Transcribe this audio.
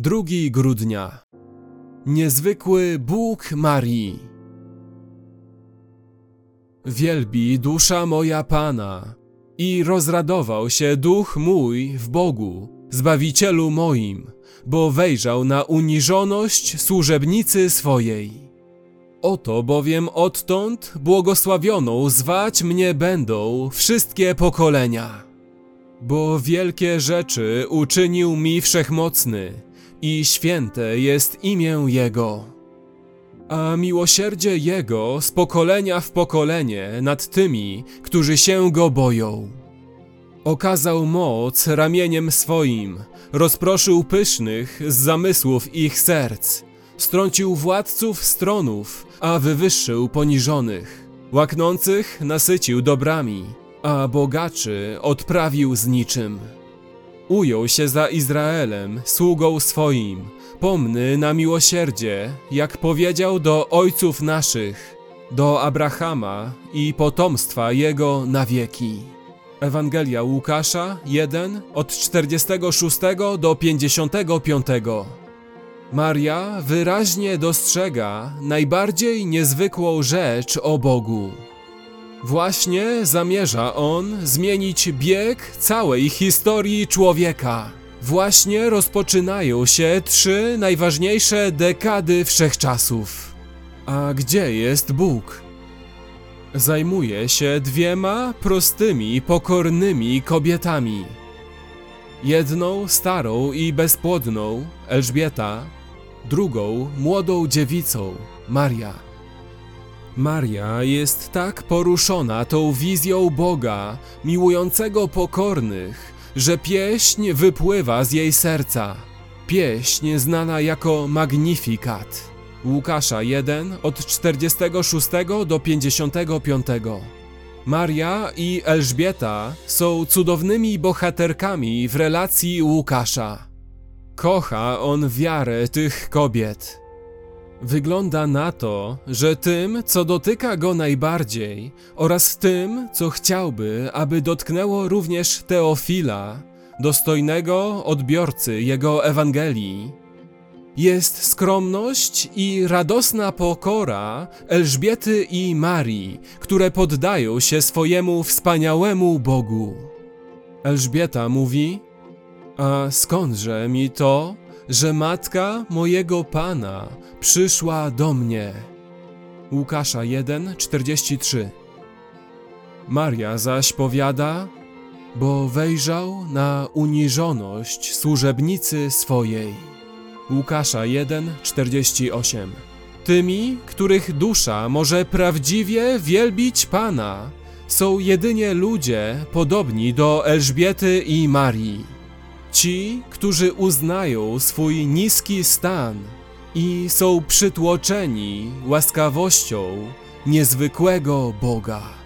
2 grudnia. Niezwykły Bóg Marii. Wielbi dusza moja Pana i rozradował się duch mój w Bogu, Zbawicielu moim, bo wejrzał na uniżoność służebnicy swojej. Oto bowiem odtąd błogosławioną zwać mnie będą wszystkie pokolenia. Bo wielkie rzeczy uczynił mi wszechmocny i święte jest imię Jego. A miłosierdzie Jego z pokolenia w pokolenie nad tymi, którzy się Go boją. Okazał moc ramieniem swoim, rozproszył pysznych z zamysłów ich serc, strącił władców stronów, a wywyższył poniżonych. Łaknących nasycił dobrami, a bogaczy odprawił z niczym. Ujął się za Izraelem, sługą swoim, pomny na miłosierdzie, jak powiedział do ojców naszych, do Abrahama i potomstwa jego na wieki. Ewangelia Łukasza 1 od 46 do 55. Maria wyraźnie dostrzega najbardziej niezwykłą rzecz o Bogu. Właśnie zamierza on zmienić bieg całej historii człowieka. Właśnie rozpoczynają się trzy najważniejsze dekady wszechczasów. A gdzie jest Bóg? Zajmuje się dwiema prostymi, pokornymi kobietami. Jedną starą i bezpłodną, Elżbieta, drugą młodą dziewicą, Maria. Maria jest tak poruszona tą wizją Boga, miłującego pokornych, że pieśń wypływa z jej serca. Pieśń znana jako Magnificat. Łukasza 1 od 46 do 55. Maria i Elżbieta są cudownymi bohaterkami w relacji Łukasza. Kocha on wiarę tych kobiet. Wygląda na to, że tym, co dotyka go najbardziej, oraz tym, co chciałby, aby dotknęło również Teofila, dostojnego odbiorcy jego Ewangelii, jest skromność i radosna pokora Elżbiety i Marii, które poddają się swojemu wspaniałemu Bogu. Elżbieta mówi: A skądże mi to, że matka mojego Pana przyszła do mnie? Łukasza 1:43. Maria zaś powiada: Bo wejrzał na uniżoność służebnicy swojej. Łukasza 1:48. Tymi, których dusza może prawdziwie wielbić Pana, są jedynie ludzie podobni do Elżbiety i Marii. Ci, którzy uznają swój niski stan i są przytłoczeni łaskawością niezwykłego Boga.